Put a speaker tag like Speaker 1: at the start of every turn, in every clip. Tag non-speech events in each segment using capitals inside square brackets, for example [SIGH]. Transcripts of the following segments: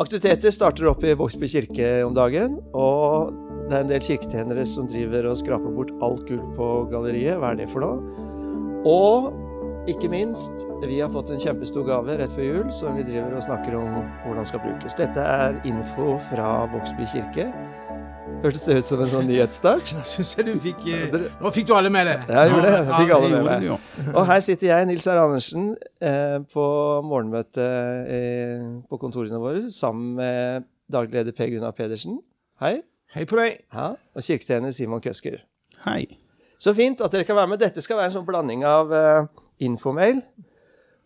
Speaker 1: Aktiviteter starter opp i Vågsby kirke om dagen. Og det er en del kirketjenere som driver og skraper bort alt gull på galleriet. Hva er det for noe? Og ikke minst, vi har fått en kjempestor gave rett før jul som vi driver og snakker om hvordan skal brukes. Dette er info fra Vågsby kirke. Hørtes det ut som en sånn nyhetsstart?
Speaker 2: Nå synes jeg du fikk eh, Nå fikk du alle med det.
Speaker 1: Ja, jeg gjorde det. Jeg fikk alle med meg. Og her sitter jeg, Nils R. Andersen, eh, på morgenmøtet eh, på kontorene våre sammen med daglig leder Per Gunnar Pedersen. Hei.
Speaker 2: Hei på deg.
Speaker 1: Ja, og kirketjener Simon Køsker.
Speaker 3: Hei.
Speaker 1: Så fint at dere kan være med. Dette skal være en sånn blanding av infomail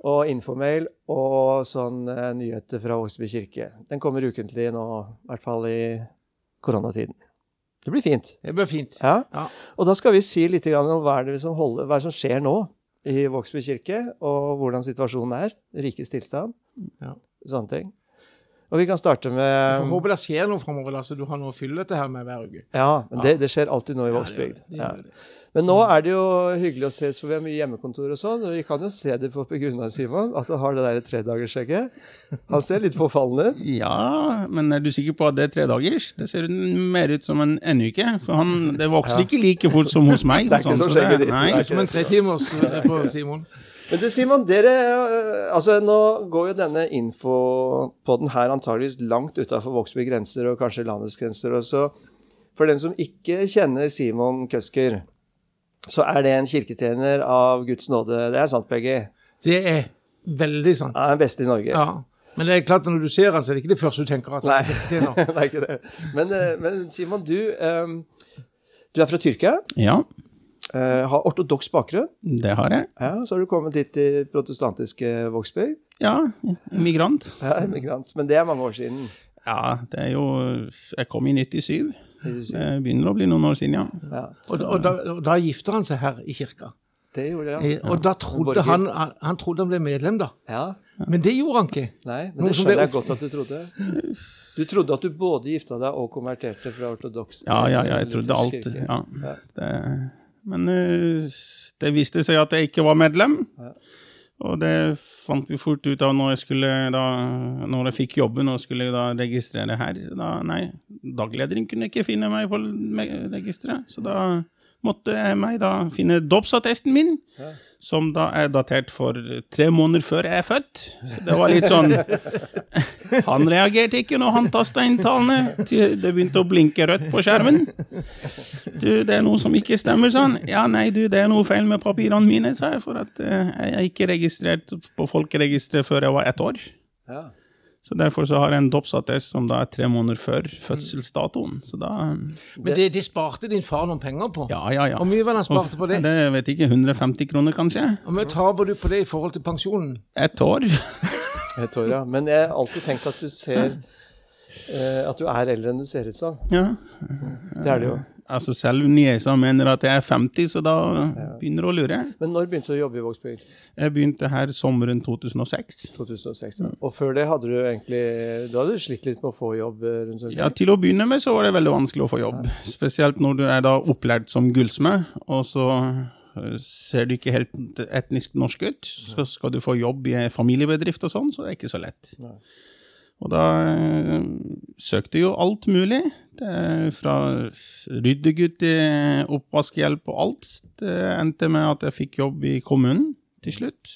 Speaker 1: og infomail og sånn nyheter fra Åsby kirke. Den kommer ukentlig nå, i hvert fall i koronatiden. Det blir fint.
Speaker 2: Det blir fint.
Speaker 1: Ja.
Speaker 2: Ja.
Speaker 1: Og da skal vi si litt om hva er det som, holder, hva er som skjer nå i Vågsby kirke, og hvordan situasjonen er. Rikets tilstand.
Speaker 2: Ja.
Speaker 1: Sånne ting. Og vi kan starte
Speaker 2: Jeg
Speaker 1: med
Speaker 2: får håpe det skjer noe framover, så du har noe å fylle dette her med hver uke.
Speaker 1: Ja, men det, det skjer alltid noe i
Speaker 2: Ja,
Speaker 1: Vågsbygd. Ja. Men nå er det jo hyggelig å ses, for vi har mye hjemmekontor og sånn. Og vi kan jo se det på Per Gunnar, Simon, at han har det der tredagersskjegget. Han ser litt forfallen ut.
Speaker 3: Ja, men er du sikker på at det er tredagers? Det ser mer ut som en en uke. For han, det vokser ikke like fort som hos meg. [LAUGHS]
Speaker 1: Det er ikke
Speaker 3: sånn, så det-
Speaker 1: skjegget ditt.
Speaker 3: Nei.
Speaker 1: Er
Speaker 2: Som en tretimers eh, på Simon.
Speaker 1: Men du Simon, dere øh, Altså nå går jo denne infopodden her antageligvis langt utafor Vågsby grenser og kanskje landets grenser. Og så for den som ikke kjenner Simon Køsker, så er det en kirketjener av Guds nåde. Det er sant, Peggy?
Speaker 2: Det er veldig sant.
Speaker 1: Er den beste i Norge.
Speaker 2: Ja. Men det er klart at når du ser han, så er det ikke det første du tenker. at
Speaker 1: Nei, [LAUGHS]
Speaker 2: det er
Speaker 1: Nei, ikke det. Men, øh, men Simon, du, um, du er fra Tyrkia.
Speaker 3: Ja,
Speaker 1: Uh, har ortodoks bakgrunn.
Speaker 3: det har jeg.
Speaker 1: Ja, Så har du kommet hit til protestantiske Vågsbygd.
Speaker 3: Ja, migrant.
Speaker 1: Ja, migrant. Men det er mange år siden.
Speaker 3: Ja, det er jo Jeg kom i 97. Det begynner å bli noen år siden, ja.
Speaker 1: Ja,
Speaker 2: Og, og, da, og da gifter han seg her i kirka.
Speaker 1: det gjorde han.
Speaker 2: Ja. Og da trodde han Han trodde han ble medlem, da.
Speaker 1: Ja.
Speaker 2: Men det gjorde han ikke.
Speaker 1: Nei, men det skjønner jeg godt at du trodde. Du trodde at du både gifta deg og konverterte fra ortodoks til
Speaker 3: Ja, ja, ja, jeg trodde alt. Ja.
Speaker 1: Ja.
Speaker 3: Det, men eh, det viste seg at jeg ikke var medlem.
Speaker 1: Ja.
Speaker 3: Og det fant vi fort ut av når jeg skulle da, når jeg fikk jobben og skulle da registrere her. Da, nei, daglederen kunne ikke finne meg på registeret, så da måtte jeg meg da finne dåpsattesten min,
Speaker 1: Ja.
Speaker 3: som da er datert for tre måneder før jeg er født. Så det var litt sånn [LAUGHS] Han reagerte ikke når han tasta inn tallene. Det begynte å blinke rødt på skjermen. Du, det er noe som ikke stemmer, sa han. Ja, nei, du, det er noe feil med papirene mine, sa jeg, for at eh, jeg er ikke registrert på folkeregisteret før jeg var ett år.
Speaker 1: Ja.
Speaker 3: Så derfor så har jeg en dåpsattest som da er tre måneder før fødselsdatoen. Så da
Speaker 2: Men det, det sparte din far noen penger på.
Speaker 3: Ja, ja, ja.
Speaker 2: Hvor mye var det han sparte på det?
Speaker 3: Det vet jeg ikke. 150 kroner, kanskje?
Speaker 2: Hvor mye taper du på det i forhold til pensjonen?
Speaker 3: Ett år.
Speaker 1: Et år, ja. Men jeg har alltid tenkt at du ser eh, At du er eldre enn du ser ut som.
Speaker 3: Ja.
Speaker 1: Det er det jo.
Speaker 3: Altså selv niesa mener at jeg er 50, så da begynner du å lure.
Speaker 1: Men når begynte du å jobbe i Vågsbygd?
Speaker 3: Jeg begynte her sommeren 2006.
Speaker 1: 2006. Ja. Og før det hadde du egentlig Du hadde slitt litt med å få jobb eh, rundt omkring?
Speaker 3: Ja, Til å begynne med så var det veldig vanskelig å få jobb. Spesielt når du er da opplært som gullsmed, og så eh, ser du ikke helt etnisk norsk ut. Så skal du få jobb i en familiebedrift og sånn, så det er ikke så lett.
Speaker 1: Nei.
Speaker 3: Og da eh, søkte jeg jo alt mulig. Det fra ryddegutt til oppvaskhjelp og alt. Det endte med at jeg fikk jobb i kommunen til slutt.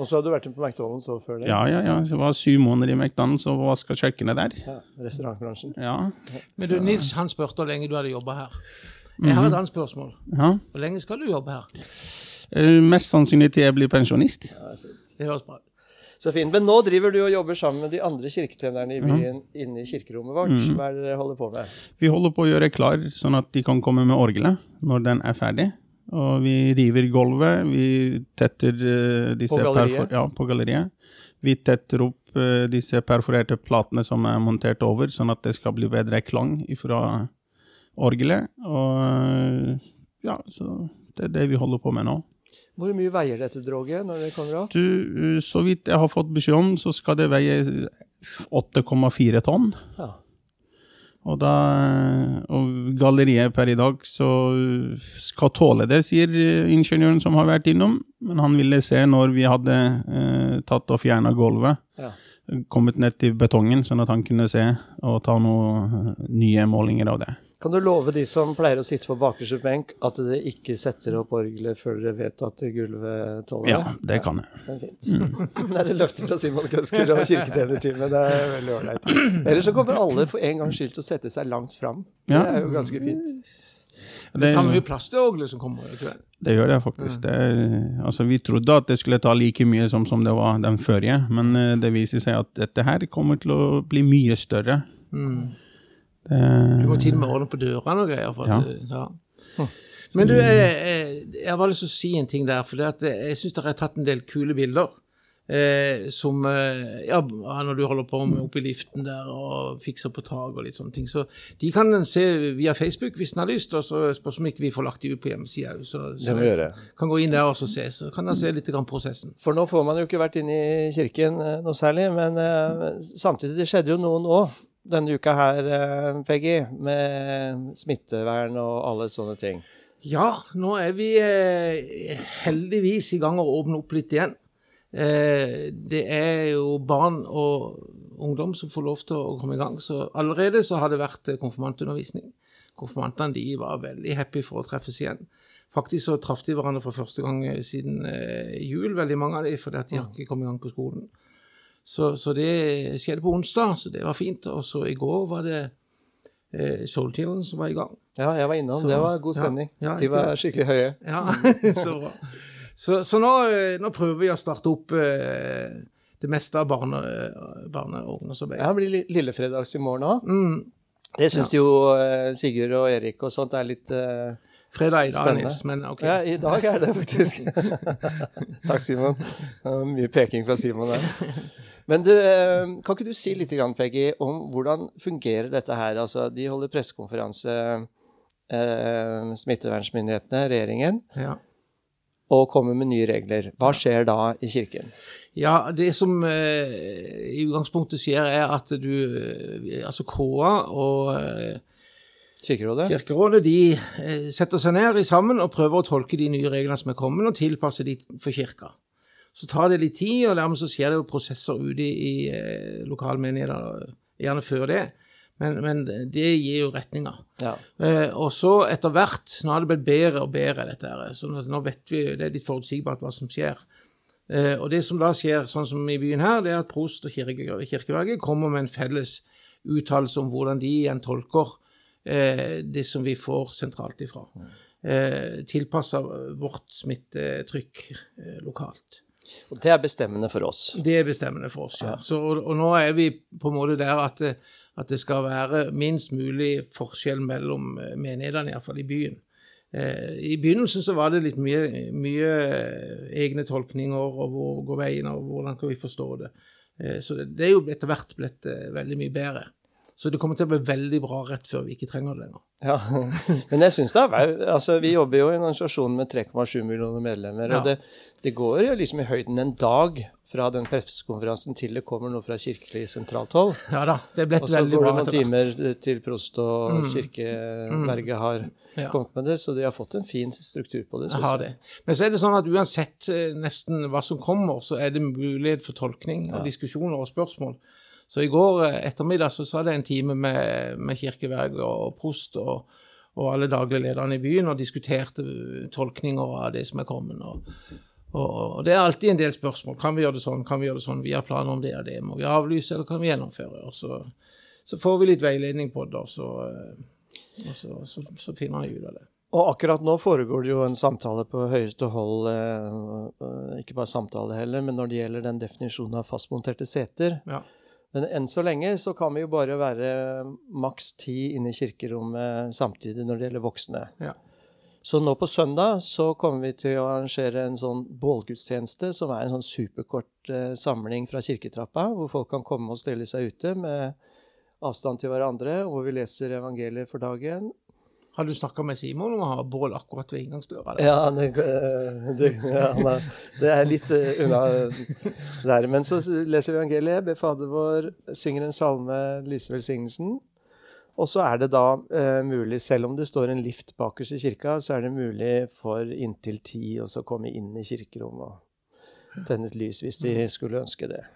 Speaker 1: Og så hadde du vært på McDonald's også før det?
Speaker 3: Ja, ja, ja. Så jeg var syv måneder i McDonald's og vaska kjøkkenet der.
Speaker 1: Ja, Restaurantbransjen.
Speaker 3: Ja.
Speaker 2: Men du, Nils han spurte hvor lenge du hadde jobba her. Jeg har et annet spørsmål.
Speaker 3: ja.
Speaker 2: Hvor lenge skal du jobbe her?
Speaker 3: Uh, Mest sannsynlig til jeg blir pensjonist.
Speaker 2: Det høres bra ut.
Speaker 1: Så fint. Men nå driver du og jobber sammen med de andre kirketjenerne i byen inne i kirkerommet vårt. Hva er det dere holder på med?
Speaker 3: Vi holder på å gjøre klar sånn at de kan komme med orgelet når den er ferdig. Og vi river gulvet, vi tetter uh, disse
Speaker 1: På galleriet?
Speaker 3: Ja, på galleriet. Vi tetter opp uh, disse perforerte platene som er montert over, sånn at det skal bli bedre klang fra orgelet. Og eh, ja, så det er det vi holder på med nå.
Speaker 1: Hvor mye veier dette droget når det kommer av?
Speaker 3: Du, eh, så vidt jeg har fått beskjed om, så skal det veie 8,4 tonn.
Speaker 1: Ja.
Speaker 3: Og, da, og galleriet per i dag så skal tåle det, sier ingeniøren som har vært innom. Men han ville se når vi hadde eh, tatt og fjerna gulvet,
Speaker 1: Ja.
Speaker 3: kommet ned til betongen, sånn at han kunne se og ta noen nye målinger av det.
Speaker 1: Kan du love de som pleier å sitte på bakerste benk, at dere ikke setter opp orgelet før dere vet at gulvet tåler det?
Speaker 3: Ja, det kan jeg.
Speaker 1: Det er fint. [LAUGHS] Det er et løfte fra Simon Køsker og kirketjenerteamet. Det er veldig ålreit. Ellers så kommer alle for en gangs skyld til å sette seg langt fram. Det er jo ganske fint.
Speaker 2: Det tar mye plass til orgelet som kommer. i kveld.
Speaker 3: Det gjør det faktisk. Det, altså, vi trodde at det skulle ta like mye som, som det var den førige, men eh, det viser seg at dette her kommer til å bli mye større.
Speaker 2: Mm.
Speaker 3: Det,
Speaker 2: Du må til og med ordne på dørene og greier. For
Speaker 3: Ja.
Speaker 2: at, ja. Men du, jeg, jeg, jeg har bare lyst til å si en ting der. For det at jeg syns dere har tatt en del kule bilder. Eh, som eh, Ja, når du holder på med oppe i liften der og fikser på tak og litt sånne ting. Så de kan en se via Facebook hvis en har lyst, og så spørs om ikke vi får lagt de ut på hjemmesida òg. Så,
Speaker 1: Det
Speaker 2: så
Speaker 1: vi
Speaker 2: kan gå inn der og se. Så kan en se litt grann prosessen.
Speaker 1: For nå får man jo ikke vært inne i kirken eh, noe særlig, men eh, samtidig, det skjedde jo noen nå denne uka her, eh, Peggy, med smittevern og alle sånne ting.
Speaker 2: Ja, nå er vi eh, heldigvis i gang å åpne opp litt igjen. Eh, det er jo barn og ungdom som får lov til å komme i gang. Så allerede så har det vært konfirmantundervisning. Konfirmantene de var veldig happy for å treffes igjen. Faktisk så traff de hverandre for første gang siden jul, veldig mange av dem, fordi at de har ikke kommet i gang på skolen. Så, så det skjedde på onsdag, så det var fint. Og så i går var det eh, Soul Children som var i gang.
Speaker 1: Ja, jeg var innom.
Speaker 2: Så-
Speaker 1: det var god stemning.
Speaker 2: ja,
Speaker 1: De var skikkelig høye.
Speaker 2: Ja, [LAUGHS] så bra. Så, så nå, eh, nå prøver vi å starte opp eh, det meste av barne, barne- og ungdomsarbeidet.
Speaker 1: Ja, det blir lillefredags i morgen òg.
Speaker 2: Mm.
Speaker 1: Det syns jo eh, Sigurd og Erik og sånt er litt eh,
Speaker 2: Fredag i dag,
Speaker 1: Spennende.
Speaker 2: Nils, men OK.
Speaker 1: Ja, i dag er det faktisk. [LAUGHS] Takk, Simon. Mye peking fra Simon der. Men du, eh, kan ikke du si litt, Peggy, om hvordan fungerer dette her? Altså, de holder pressekonferanse, eh, smittevernsmyndighetene, regjeringen,
Speaker 2: Ja.
Speaker 1: og kommer med nye regler. Hva skjer da i kirken?
Speaker 2: Ja, det som eh, i utgangspunktet skjer, er at du eh, Altså KA og eh,
Speaker 1: Kirkerådet?
Speaker 2: Kirkerådet de eh, setter seg ned i sammen og prøver å tolke de nye reglene som er kommet, og tilpasse de for kirka. Så tar det litt tid, og dermed så skjer det jo prosesser ute i, i eh, lokalmenigheter, gjerne før det. Men, men det gir jo retninger.
Speaker 1: Ja.
Speaker 2: Eh, og så etter hvert, nå har det blitt bedre og bedre, dette her. Så nå, vet vi, det er litt forutsigbart hva som skjer. Eh, og det som da skjer, sånn som i byen her, det er at prost og kirke, kirkeverget kommer med en felles uttalelse om hvordan de igjen tolker det som vi får sentralt ifra. Eh, Tilpassa vårt smittetrykk eh, lokalt.
Speaker 1: Og det er bestemmende for oss.
Speaker 2: Det er bestemmende for oss, ja. Så, og, og nå er vi på en måte der at at det skal være minst mulig forskjell mellom eh, menighetene, iallfall i byen. Eh, I begynnelsen så var det litt mye, mye eh, egne tolkninger og hvor går veien, og hvordan kan vi forstå det. Eh, så det, det er jo etter hvert blitt eh, veldig mye bedre. Så det kommer til å bli veldig bra rett før vi ikke trenger det lenger.
Speaker 1: Ja, [LAUGHS] Men jeg synes det er altså Vi jobber jo i en organisasjon med 3,7 millioner medlemmer.
Speaker 2: Ja.
Speaker 1: Og det, det går jo liksom i høyden en dag fra den pressekonferansen til det kommer noe fra kirkelig sentralt hold.
Speaker 2: Ja da, det er blitt
Speaker 1: Og så går det noen timer til prost og
Speaker 2: Mm.
Speaker 1: kirkeverget har
Speaker 2: Ja.
Speaker 1: kommet med det. Så de har fått en fin struktur på det.
Speaker 2: Jeg har det. Men så er det sånn at uansett eh, nesten hva som kommer, så er det mulighet for tolkning og diskusjoner og spørsmål. Så i går eh, ettermiddag så sa det en time med, med kirkeverget og prost og, og alle daglige lederne i byen og diskuterte eh, tolkninger av det som er kommet. Og, og, og det er alltid en del spørsmål. Kan vi gjøre det sånn? Kan vi gjøre det sånn? Vi har planer om det og det. Må vi avlyse, eller kan vi gjennomføre? Og så, så får vi litt veiledning på det, og så, eh, og så, så, så finner vi ut av det.
Speaker 1: Og akkurat nå foregår det jo en samtale på høyeste hold, ikke bare samtale heller, men når det gjelder den definisjonen av fastmonterte seter.
Speaker 2: Ja.
Speaker 1: Men enn så lenge så kan vi jo bare være maks ti inne i kirkerommet samtidig når det gjelder voksne.
Speaker 2: Ja.
Speaker 1: Så nå på søndag så kommer vi til å arrangere en sånn bålgudstjeneste, som er en sånn superkort eh, samling fra kirketrappa, hvor folk kan komme og stille seg ute med avstand til hverandre, og vi leser evangeliet for dagen.
Speaker 2: Har du snakka med Simon om å ha bål akkurat ved inngangsdøra?
Speaker 1: Ja, det, det, ja nei, det er litt eh, unna der. Men så leser vi evangeliet, ber Fader vår, synger en salme, lyser velsignelsen. Og så er det da uh, mulig, selv om det står en lift bakerst i kirka, så er det mulig for inntil ti å komme inn i kirkerommet og tenne et lys hvis de skulle ønske det.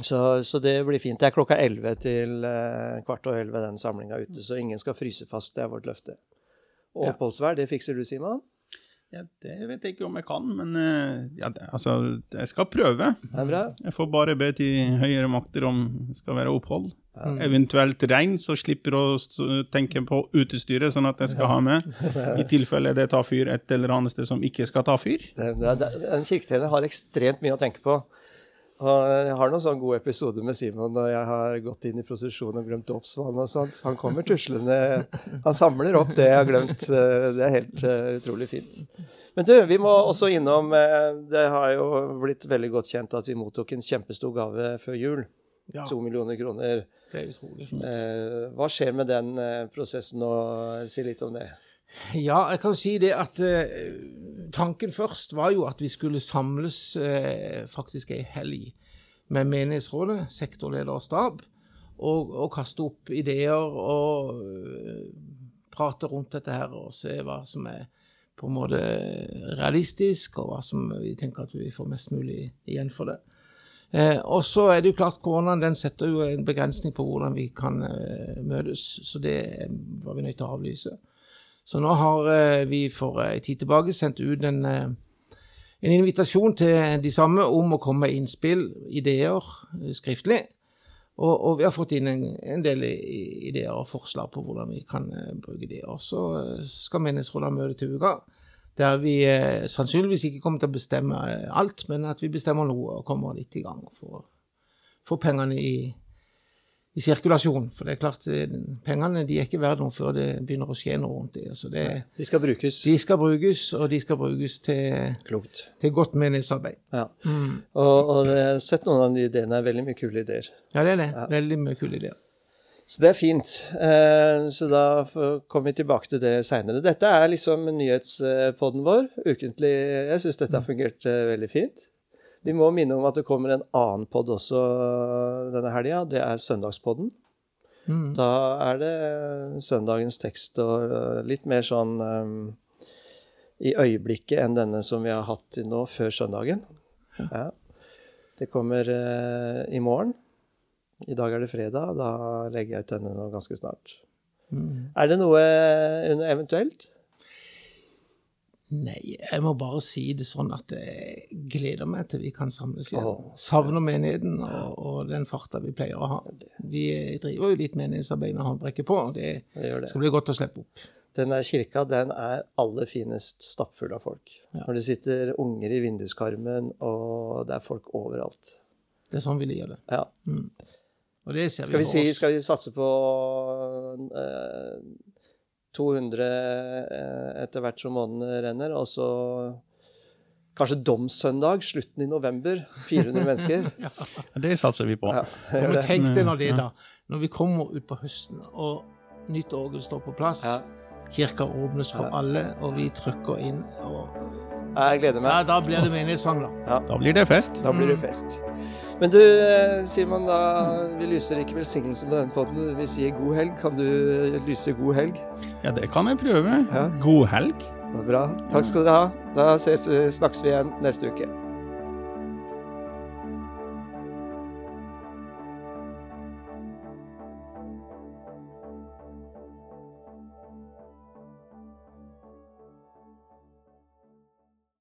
Speaker 1: Så, så det blir fint. Det er klokka 11 til eh, kvart over 11 den samlinga ute, så ingen skal fryse fast. Det er vårt løfte. Og
Speaker 2: Ja.
Speaker 1: oppholdsvær, det fikser du, Simon?
Speaker 3: Ja, det vet jeg ikke om jeg kan, men eh, ja, det, altså, jeg skal prøve.
Speaker 1: Det er bra?
Speaker 3: Jeg får bare be til høyere makter om det skal være opphold. Eventuelt regn, så slipper å tenke på utestyret, sånn at jeg skal ha med. [LAUGHS] I tilfelle det tar fyr et eller annet sted som ikke skal ta fyr.
Speaker 1: Det, det, det, en kirketjener har ekstremt mye å tenke på. Og jeg har noen sånne gode episoder med Simon når jeg har gått inn i prosesjon og glemt dåpsvann og sånt. Han kommer tuslende Han samler opp det jeg har glemt. Eh, Det er helt eh, utrolig fint. Men du, vi må også innom eh, Det har jo blitt veldig godt kjent at vi mottok en kjempestor gave før jul.
Speaker 2: Ja,
Speaker 1: To millioner kroner.
Speaker 2: det er utrolig.
Speaker 1: Eh, Hva skjer med den prosessen nå? Si litt om det.
Speaker 2: Ja, jeg kan si det at tanken først var jo at vi skulle samles eh, faktisk ei helg med menighetsrådet, sektorleder og stab, og, og kaste opp ideer og uh, prate rundt dette her og se hva som er på en måte realistisk, og hva som vi tenker at vi får mest mulig igjen for det. Eh, og så er det jo klart koronaen den setter jo en begrensning på hvordan vi kan eh, møtes, så det var vi nødt til å avlyse. Så nå har eh, vi for en tid tilbake sendt ut en, eh, en invitasjon til de samme om å komme med innspill, ideer, eh, skriftlig. Og, og vi har fått inn en, en del ideer og forslag på hvordan vi kan eh, bruke det. Og så eh, skal menighetsrådet ha møte til uka, der vi eh, sannsynligvis ikke kommer til å bestemme eh, alt, men at vi bestemmer noe og kommer litt i gang for å få pengene i, i sirkulasjon. For det er klart, eh, pengene de er ikke verdt noe før det begynner å skje noe rundt det. Så det,
Speaker 1: De skal brukes
Speaker 2: de skal brukes, og de skal brukes til,
Speaker 1: klokt.
Speaker 2: til godt menighetsarbeid.
Speaker 1: Ja. Og, og jeg har sett noen av de ideene er veldig mye kule ideer.
Speaker 2: Ja, det er det. Veldig mye kule ideer.
Speaker 1: Så det er fint. Eh, så da kommer vi tilbake til det seinere. Dette er liksom nyhetspodden vår. Ukentlig. Jeg syns dette har fungert eh, veldig fint. Vi må minne om at det kommer en annen pod også denne helga. Det er søndagspodden.
Speaker 2: Mm.
Speaker 1: Da er det søndagens tekst og eh, litt mer sånn um, i øyeblikket enn denne som vi har hatt til nå, før søndagen. Ja. Det kommer uh, i morgen. I dag er det fredag. Da legger jeg ut denne nå ganske snart.
Speaker 2: Mm.
Speaker 1: Er det noe eventuelt?
Speaker 2: Nei, jeg må bare si det sånn at jeg gleder meg til vi kan samles igjen.
Speaker 1: Oh.
Speaker 2: Savner menigheten og, og den farta vi pleier å ha. Vi driver jo litt menighetsarbeid med håndbrekket på, og det
Speaker 1: Det det.
Speaker 2: skal bli godt å slippe opp.
Speaker 1: Denne kirka den er aller finest stappfull av folk.
Speaker 2: Ja.
Speaker 1: Når det sitter unger i vinduskarmen, og det er folk overalt.
Speaker 2: Det er sånn vi liker det.
Speaker 1: Ja.
Speaker 2: Og det ser
Speaker 1: Skal vi,
Speaker 2: vi
Speaker 1: si, skal vi satse på eh, 200 eh, etter hvert som månedene renner, og så kanskje domssøndag, slutten i november. 400 mennesker. [LAUGHS]
Speaker 3: Det satser vi på.
Speaker 1: Ja,
Speaker 2: Ja, tenk deg når det
Speaker 3: er
Speaker 2: da, når vi kommer ut på høsten, og nytt orgel står på plass,
Speaker 1: Ja.
Speaker 2: kirka åpnes for
Speaker 1: Ja.
Speaker 2: alle, og vi trykker inn, og
Speaker 1: Jeg gleder meg.
Speaker 2: ja, da blir det menighetssang, da.
Speaker 3: Da blir det fest.
Speaker 1: Da blir det fest. Men du, eh, Simon, da, vi lyser ikke velsignelse med denne podden. Vi sier god helg. Kan du lyse god helg?
Speaker 3: Ja, det kan jeg prøve.
Speaker 1: Ja.
Speaker 3: God helg.
Speaker 1: Det var bra. Takk skal dere ha. Da ses, snakkes vi igjen neste uke.